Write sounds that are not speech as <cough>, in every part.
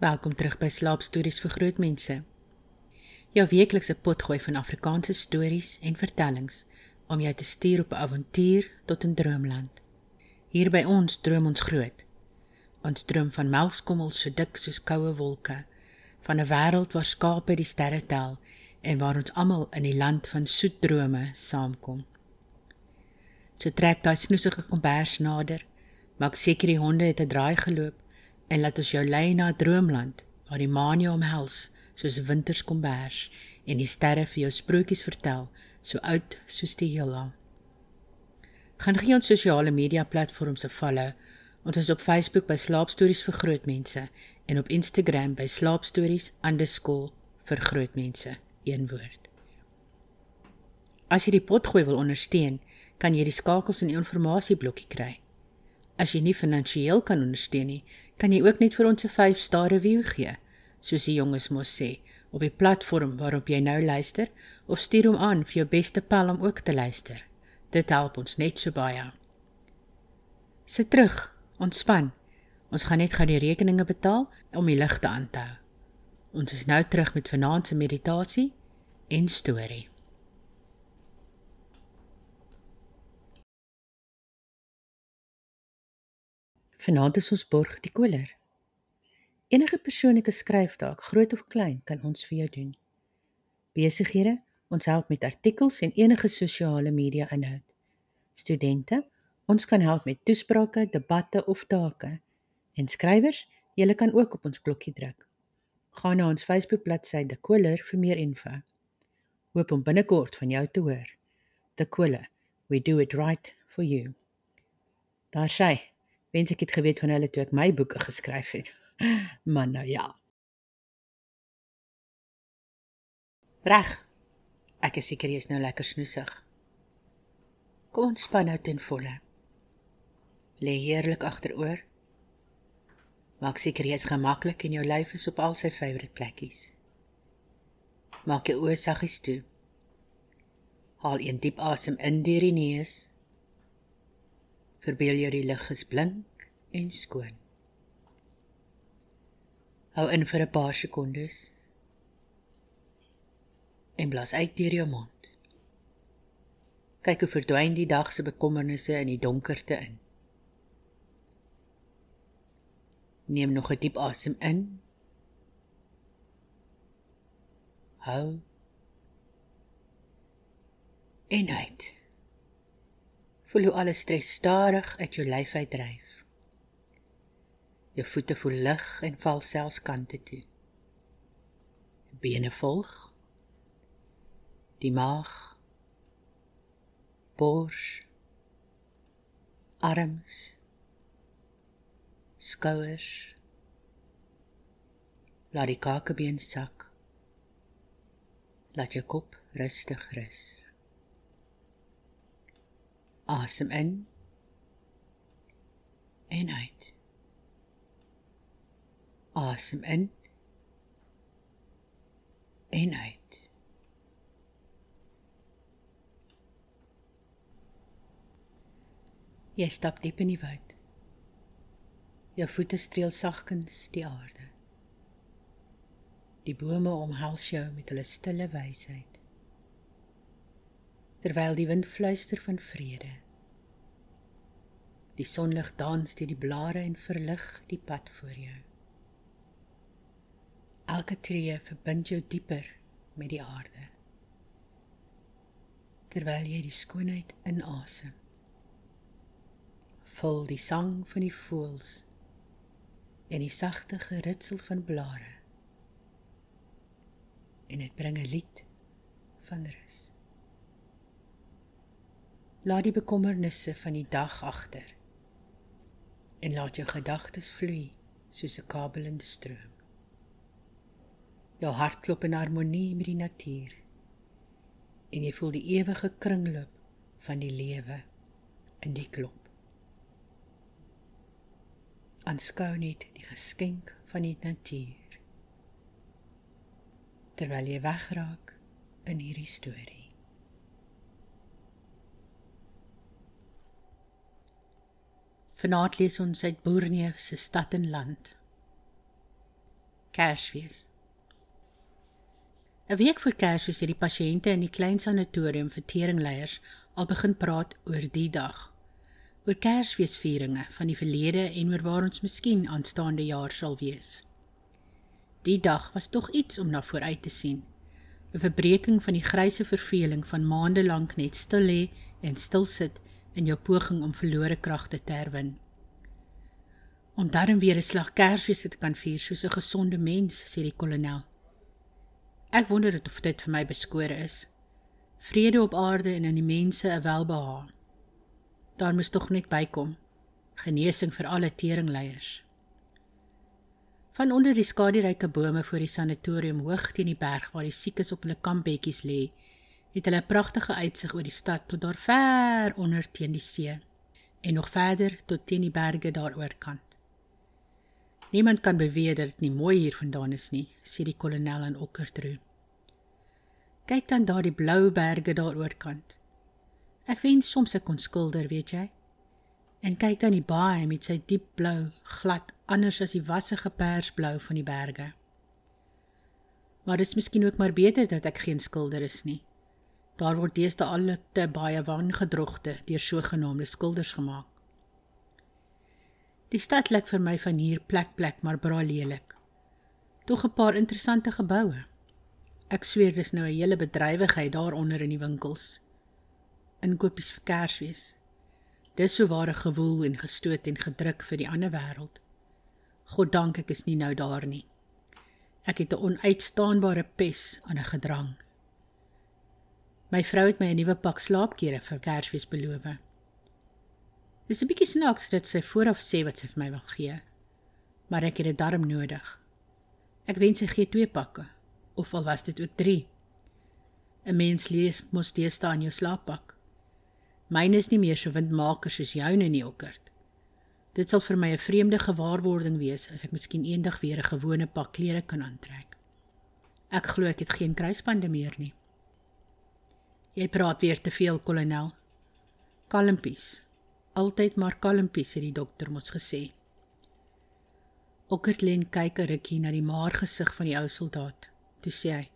Welkom terug by Slaapstories vir Grootmense. Jou weeklikse potgooi van Afrikaanse stories en vertellings om jou te stuur op 'n avontuur tot 'n droomland. Hier by ons droom ons groot. Ons droom van melkskommels so dik soos koue wolke, van 'n wêreld waar skape die sterre tel en waar ons almal in die land van soet drome saamkom. So trek daai snoesige kombers nader, maak seker die honde het 'n draai geloop en laat ons jou lei na 'n droomland waar die maan jou omhels soos winterskombers en die sterre vir jou sprokies vertel so oud soos die heelal. Gaan gee ons sosiale media platforms 'n follow. Ons is op Facebook by Slaapstories vir Grootmense en op Instagram by slaapstories_vir grootmense een woord. As jy die potgooi wil ondersteun, kan jy die skakels in die inligtingblokkie kry. As jy nie finansiëel kan ondersteun nie, kan jy ook net vir ons 'n 5-ster review gee, soos die jonges mos sê, op die platform waarop jy nou luister of stuur hom aan vir jou beste pel om ook te luister. Dit help ons net so baie. Sit terug, ontspan. Ons gaan net gou die rekeninge betaal om die ligte aan te hou. Ons is nou terug met vanaand se meditasie en storie. Vanaand is ons borg die koler. Enige persoonlike skryftaak, groot of klein, kan ons vir jou doen. Besighede, ons help met artikels en enige sosiale media inhoud. Studente, ons kan help met toesprake, debatte of take. En skrywers, julle kan ook op ons klokkie druk. Gaan na ons Facebook bladsy De Koler vir meer info. Hoop om binnekort van jou te hoor. De Koler, we do it right for you. Daar sê Wens ek het geweet van hulle toe ek my boeke geskryf het. <laughs> Maar nou ja. Reg. Ek is seker jy is nou lekker snoesig. Kom ontspan nou ten volle. Lê heerlik agteroor. Maak seker jy is gemaklik en jou lyf is op al sy favourite plekkies. Maak jou oë saggies toe. Haal 'n diep asem in deur die neus Verbeel jou die lig is blink en skoon. Hou in vir 'n paar sekondes. En blaas uit deur jou mond. Kyk hoe verdwyn die dag se bekommernisse in die donkerte in. Neem nog 'n diep asem in. Hou. En uit. Voel hoe alle stres stadig uit jou lyf uitdryf. Jou voete voel lig en val selfs kante toe. Bene volg. Die maag. Bors. Arms. Skouers. Laat die kakebeen sak. Laat jou kop rustig rus. Asem in en uit. Asem in en uit. Jy stap diep in die woud. Jou voete streel sagkens die aarde. Die bome omhels jou met hulle stille wysheid terwyl die wind fluister van vrede. Die sonlig dans deur die blare en verlig die pad voor jou. Elke tree verbind jou dieper met die aarde. Terwyl jy die skoonheid inasem, vul die sang van die voëls en die sagte geritsel van blare en dit bring 'n lied van rus. Laat die bekommernisse van die dag agter en laat jou gedagtes vloei soos 'n kabelende stroom. Jou hart klop in harmonie met die natuur en jy voel die ewige kringloop van die lewe in die klop. Aanskou net die geskenk van die natuur terwyl jy wegraak in hierdie storie. Vanaand lees ons uit Boerneef se Stad en Land. Kersfees. 'n Week voor Kersfees het die pasiënte in die klein sanatorium vir teringleiers al begin praat oor die dag. Oor Kersfeesvieringe van die verlede en oor waar ons miskien aanstaande jaar sal wees. Die dag was tog iets om na vooruit te sien. 'n Verbreeking van die grysse verveling van maande lank net stil lê en stil sit in jou poging om verlore kragte te herwin om darm weer 'n slag Kersfees te kan vier soos 'n gesonde mens, sê die kolonel. Ek wonder of dit vir my beskore is. Vrede op aarde en in die mense 'n welbehae. Daar moet tog net bykom genesing vir alle teringleiers. Van onder die skaduryke bome voor die sanatorium hoog teen die berg waar die siekes op hulle kampbedjies lê, het hulle 'n pragtige uitsig oor die stad tot daar ver onder teen die see en nog verder tot teen die berge daaroor kant. Niemand kan beweer dat dit nie mooi hier vandaan is nie, sê die kolonel aan Okkertroo. Kyk dan daar die blou berge daaroor kant. Ek wens soms ek kon skilder, weet jy? En kyk dan die baai met sy diep blou, glad anders as die wassige persblou van die berge. Maar dit is miskien ook maar beter dat ek geen skilder is nie. Daar word deesdae al te baie wangedrogte deur sogenaamde skilders gemaak. Die stad lyk vir my van hier plek plek maar bra lelik. Tog 'n paar interessante geboue. Ek sweer dis nou 'n hele bedrywigheid daaronder in die winkels. Inkopies vir Kersfees. Dis so ware gewoel en gestoot en gedruk vir die ander wêreld. God dank ek is nie nou daar nie. Ek het 'n onuitstaanbare pes aan 'n gedrang. My vrou het my 'n nuwe pak slaapklere vir Kersfees beloof. Dis 'n bietjie snaaks dat sy vooraf sê wat sy vir my wil gee. Maar ek het dit darm nodig. Ek wens sy gee twee pakke of al was dit ook 3. 'n Mens lees mos deesdae in jou slaappak. Myne is nie meer so windmaker soos joune nie, Okkert. Dit sal vir my 'n vreemde gewaarwording wees as ek miskien eendag weer 'n gewone pak klere kan aantrek. Ek glo ek het geen kruisbande meer nie. Jy praat weer te veel, kolonel. Kalmpies altyd maar kalmpies het die dokter mos gesê. Okkertlen kyk 'n rukkie na die maar gesig van die ou soldaat. Toe sê hy: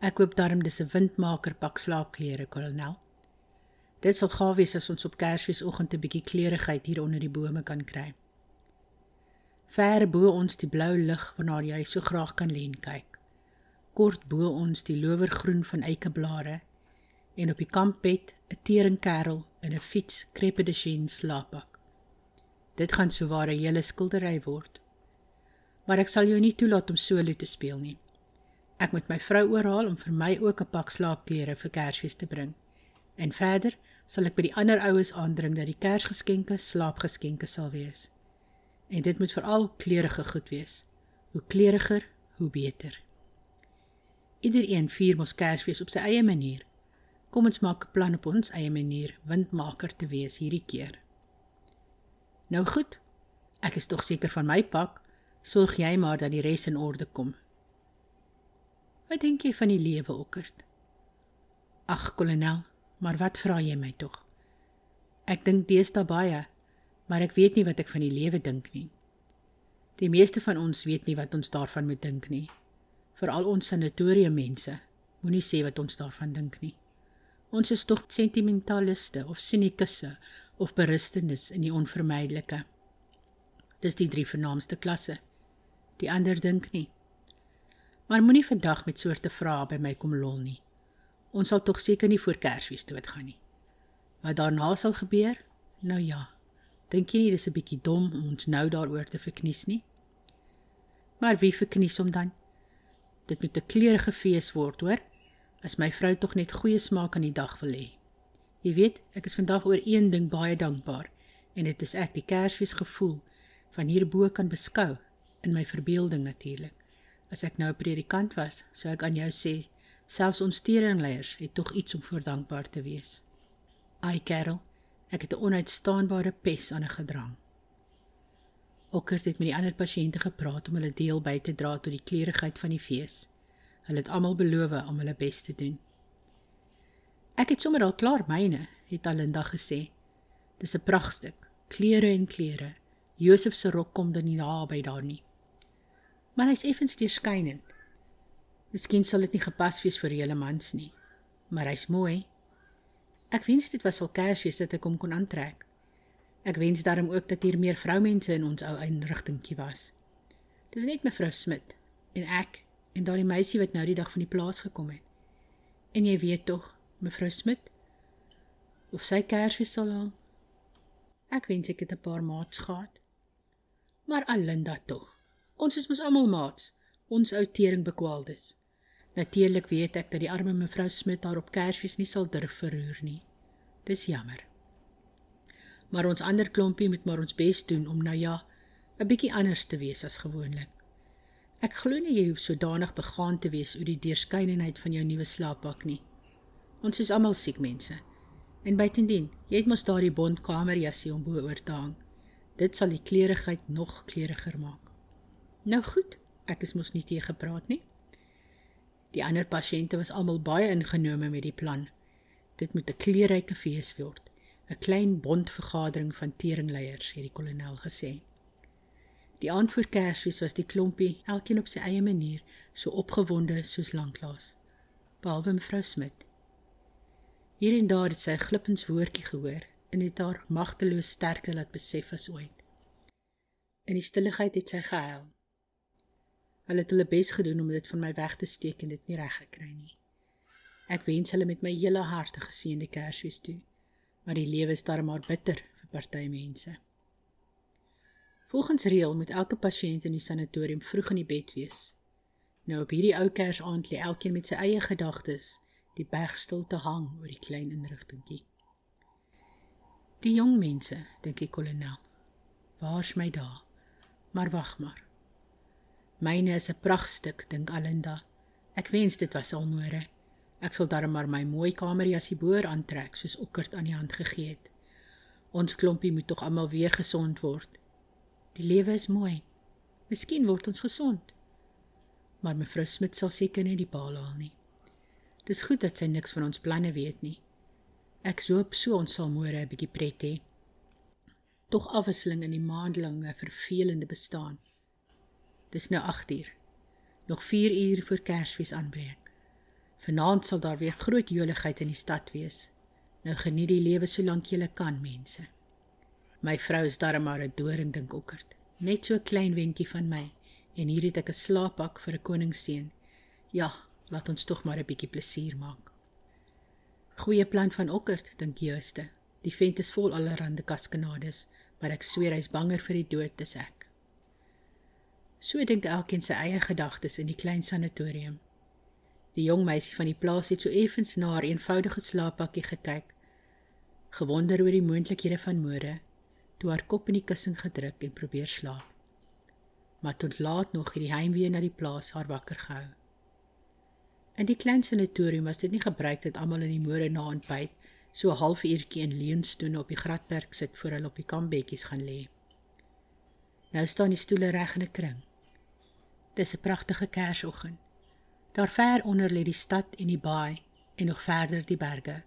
"Ek hoop darm dis 'n windmaker pak slaapklere, kolonel. Dit sal gaaf wees as ons op Kersfeesoggend 'n bietjie kleurigheid hier onder die bome kan kry." Ver bo ons die blou lig waarna jy so graag kan len kyk. Kort bo ons die lowergroen van eikeblare en op die kampbed 'n teringkerel in 'n fiets krepe de chien slaappak. Dit gaan sou ware hele skildery word. Maar ek sal jou nie toelaat om solo te speel nie. Ek moet my vrou oorhaal om vir my ook 'n pak slaapklere vir Kersfees te bring. En verder sal ek by die ander oues aandring dat die Kersgeskenke slaapgeskenke sal wees. En dit moet veral kleurige goed wees. Hoe kleuriger, hoe beter. Iedereen vier mos Kersfees op sy eie manier. Kom ons maak 'n plan op ons eie manier windmaker te wees hierdie keer. Nou goed. Ek is tog seker van my pak. Sorg jy maar dat die res in orde kom. Wat dink jy van die lewe, Okkert? Ag, kolonel, maar wat vra jy my tog? Ek dink deesdae baie, maar ek weet nie wat ek van die lewe dink nie. Die meeste van ons weet nie wat ons daarvan moet dink nie. Veral ons sanatorium mense. Moenie sê wat ons daarvan dink nie. Ons is tog sentimentaliste of sinikusse of beristenis in die onvermydelike. Dis die drie vernaamste klasse. Die ander dink nie. Maar moenie vandag met soorte vrae by my kom lol nie. Ons sal tog seker nie voor Kersfees doodgaan nie. Wat daarna sal gebeur? Nou ja. Dink jy nie dis 'n bietjie dom om ons nou daaroor te verknies nie? Maar wie verknies hom dan? Dit moet 'n kleurige fees word, hoor as my vrou tog net goeie smaak aan die dag wil hê. Jy weet, ek is vandag oor een ding baie dankbaar en dit is ek die Kersfees gevoel van hierbo kan beskou in my verbeelding natuurlik. As ek nou 'n predikant was, sou ek aan jou sê, selfs ons teringleiers het tog iets om voor dankbaar te wees. Ai Karel, ek het 'n onuitstaanbare pes aan 'n gedrang. Okkert het met die ander pasiënte gepraat om hulle deel by te dra tot die kleurigheid van die fees. Hulle het almal beloof om hulle bes te doen. Ek het sommer al klaar myne, het Alinda gesê. Dis 'n pragtstuk, kleure en kleure. Josef se rok kom dan nie naby daar nie. Maar hy's effens deurskynend. Miskien sal dit nie gepas wees vir julle mans nie, maar hy's mooi. Ek wens dit was al Kersfees dat ek hom kon aantrek. Ek wens daarom ook dat hier meer vroumense in ons ou inrigtingkie was. Dis net mevrou Smit en ek en daardie meisie wat nou die dag van die plaas gekom het. En jy weet tog, mevrou Smit, of sy Kersfees sal haal. Ek wens ek het 'n paar maats gehad. Maar Alinda tog. Ons is mos almal maats. Ons ou tering bekwaaldes. Natuurlik weet ek dat die arme mevrou Smit haar op Kersfees nie sal durf verroer nie. Dis jammer. Maar ons ander klompie moet maar ons bes doen om nou ja, 'n bietjie anders te wees as gewoonlik. Ek glo nie jy hoef sodanig begaan te wees oor die deurskynendheid van jou nuwe slaappak nie. Ons is almal siek mense. En buitendien, jy het mos daardie bondkamerjassie om bo oor te hang. Dit sal die kleurigheid nog kleuriger maak. Nou goed, ek is mos nie te gepraat nie. Die ander pasiënte was almal baie ingenome met die plan. Dit moet 'n kleurryke fees word, 'n klein bondvergadering van teringleiers, het die kolonel gesê. Die aand voor Kersfees was die klompie, elkeen op sy eie manier, so opgewonde soos lanklaas, behalwe mevrou Smit. Hier en daar het sy 'n glippens woordjie gehoor en het haar magteloos sterker laat besef as ooit. In die stilligheid het sy gehuil. Hulle het hulle bes gedoen om dit van my weg te steek en dit nie reg gekry nie. Ek wens hulle met my hele hart 'n geseënde Kersfees toe. Maar die lewe is darem maar bitter vir party mense. Volgens reël moet elke pasiënt in die sanatorium vroeg in die bed wees. Nou op hierdie ou Kersaand lê elkeen met sy eie gedagtes die bergstil te hang oor die klein inrigtingkie. Die jong mense, dink die kolonel. Waar's my daar? Maar wag maar. Myne is 'n pragtstuk, dink Alinda. Ek wens dit was al môre. Ek sal darm maar my mooi kamerjassie boor aantrek soos Okkert aan die hand gegee het. Ons klompie moet tog almal weer gesond word. Die lewe is mooi. Miskien word ons gesond. Maar mevrou Smit sal seker nie die paal haal nie. Dis goed dat sy niks van ons planne weet nie. Ek hoop so ons sal môre 'n bietjie pret hê. Tog afwisseling in die maandelinge vervelende bestaan. Dis nou 8uur. Nog 4 uur voor Kersfees aanbreek. Vanaand sal daar weer groot joligheid in die stad wees. Nou geniet die lewe solank jy kan, mense. My vrou is darem maar 'n doring dink okkerd. Net so 'n klein wentjie van my en hier het ek 'n slaappak vir 'n koningsseun. Ja, laat ons tog maar 'n bietjie plesier maak. Goeie plan van okkerd dink Jooste. Die vent is vol allerhande kaskanades, maar ek sweer hy's banger vir die dood as ek. So dink elkeen sy eie gedagtes in die klein sanatorium. Die jong meisie van die plaas het so effens na haar eenvoudige slaappakkie gekyk, gewonder oor die moontlikhede van môre, toe haar kop in die kussing gedruk en probeer slaap. Maar tot laat nog het die heimwee na die plaas haar wakker gehou. In die klein sanatorium was dit nie gebruik dat almal in die môre na ontbyt so 'n halfuurtjie in leunstoene op die gradperk sit voor hulle op die kampbedjies gaan lê. Nou staan die stoele reg in 'n kring. Dis 'n pragtige Kersoggend. Daar ver onder lê die stad en die baai en nog verder die berge.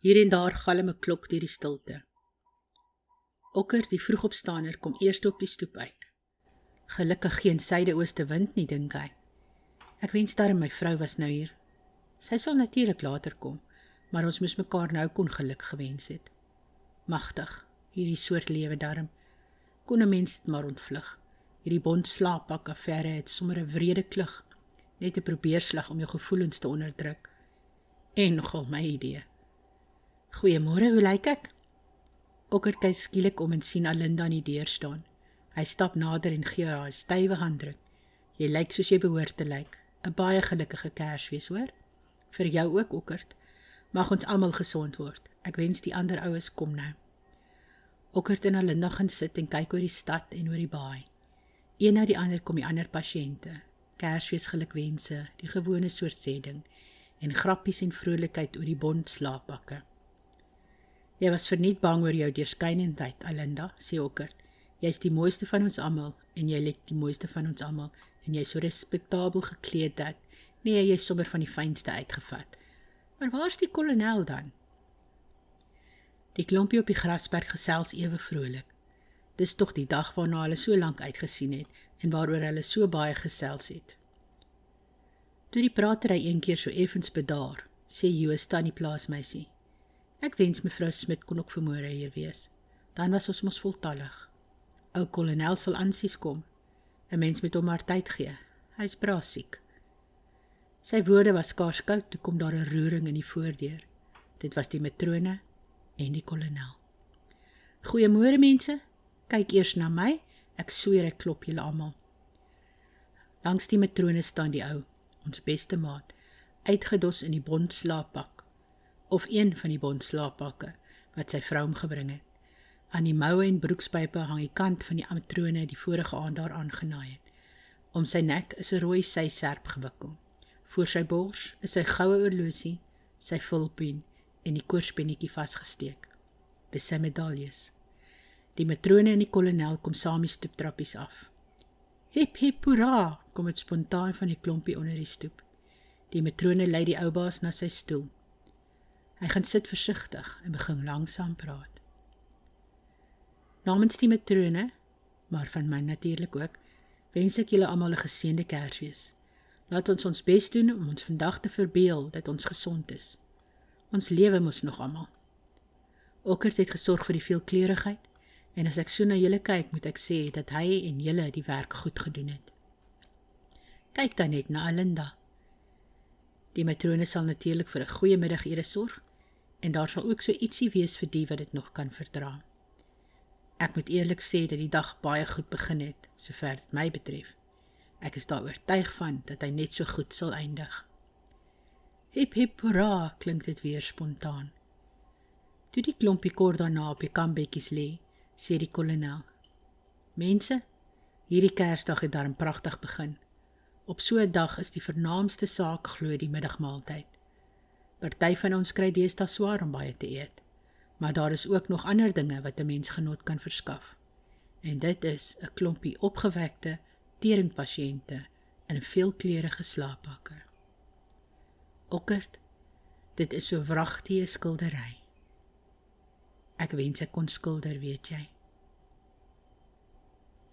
Hier en daar galm 'n klok deur die stilte. Okker, die vroegopstaaner, kom eers op die stoep uit. Gelukkig geen suide-ooste wind nie, dink hy. Ek wens darm my vrou was nou hier. Sy sal natuurlik later kom, maar ons moes mekaar nou kon geluk gewens het. Magtig, hierdie soort lewe darm. Kon 'n mens dit maar ontvlug. Hierdie bond slaappak affære het sommer 'n wrede klug, net 'n probeerslag om jou gevoelens te onderdruk. En nogal my idee. Goeiemôre, hoe lyk ek? Okker kyk skielik om en sien Alinda aan die deur staan. Hy stap nader en gee haar 'n stywe handdruk. Jy lyk soos jy behoort te lyk. 'n Baie gelukkige Kersfees, hoor? Vir jou ook, Okkert. Mag ons almal gesond word. Ek wens die ander oues kom nou. Okkert en Alinda gaan sit en kyk oor die stad en oor die baai. Een na die ander kom die ander pasiënte. Kersfees gelukwense, die gewone soort sê ding en grappies en vrolikheid oor die bond slaapbakke. Jy was verniet bang oor jou deurskynendheid, Alinda, sê Okkert. Jy's die mooiste van ons almal en jy lyk die mooiste van ons almal en jy's so respekteerbaar gekleed dat nee, jy's sommer van die fynste uitgevat. Maar waar's die kolonel dan? Die klompie op die grasberg gesels ewe vrolik. Dis tog die dag waarna hulle so lank uitgesien het, en waaroor hulle so baie gesels het. Toe die pratery een keer so effens bedaar, sê Joost aan die plaasmeisie: "Ek wens mevrou Smit kon ook vermoere hier wees. Dan was ons mos voltallig. Ou kolonel sal aansies kom. 'n Mens moet hom maar tyd gee. Hy's braas siek." Sy woorde was skaars koud toe kom daar 'n roering in die voordeur. Dit was die matrone en die kolonel. "Goeiemôre mense. Kyk eers na my. Ek sweer ek klop julle almal." Langs die matrone staan die ou ons beste maat, uitgedos in die bondslaappak of een van die bondslaappakke wat sy vrou hom gebring het. Aan die moue en broekspype hang die kant van die matrone die vorige aand daar aangenaai het. Om sy nek is 'n rooi syserp gewikkel. Voor sy bors is sy goue oorlosie, sy vulpen en die koorspennetjie vasgesteek. Dis sy medaljes. Die matrone en die kolonel kom saam die stoeptrappies af. Hip hip hoera, kom dit spontaan van die klompie onder die stoep. Die matrone lei die ou baas na sy stoel. Hy gaan sit versigtig en begin langsam praat. Namens die matrone, maar van my natuurlik ook, wens ek julle almal 'n geseënde Kersfees. Laat ons ons bes doen om ons vandag te verbeel dat ons gesond is. Ons lewe mos nog almal. Okkert het gesorg vir die veelkleurigheid En as ek so na julle kyk, moet ek sê dat hy en julle die werk goed gedoen het. Kyk dan net na Alinda. Die matrone sal natuurlik vir 'n goeie middagete sorg en daar sal ook so ietsie wees vir die wat dit nog kan verdra. Ek moet eerlik sê dat die dag baie goed begin het, sover dit my betref. Ek is daaroor oortuig van dat hy net so goed sal eindig. Hip hip hurra, klink dit weer spontaan. Toe die klompie kort daarna op die kambetjies lê, sê die kolonel. Mense, hierdie Kersdag het darm pragtig begin. Op so 'n dag is die vernaamste saak glo die middagmaaltyd. Party van ons kry deesdae swaar om baie te eet, maar daar is ook nog ander dinge wat 'n mens genot kan verskaf. En dit is 'n klompie opgewekte teringpasiënte in 'n veelkleurige slaappakke. Okkert, dit is so wragtige skildery. Ek wens ek kon skilder, weet jy.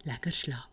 Lekker slaap.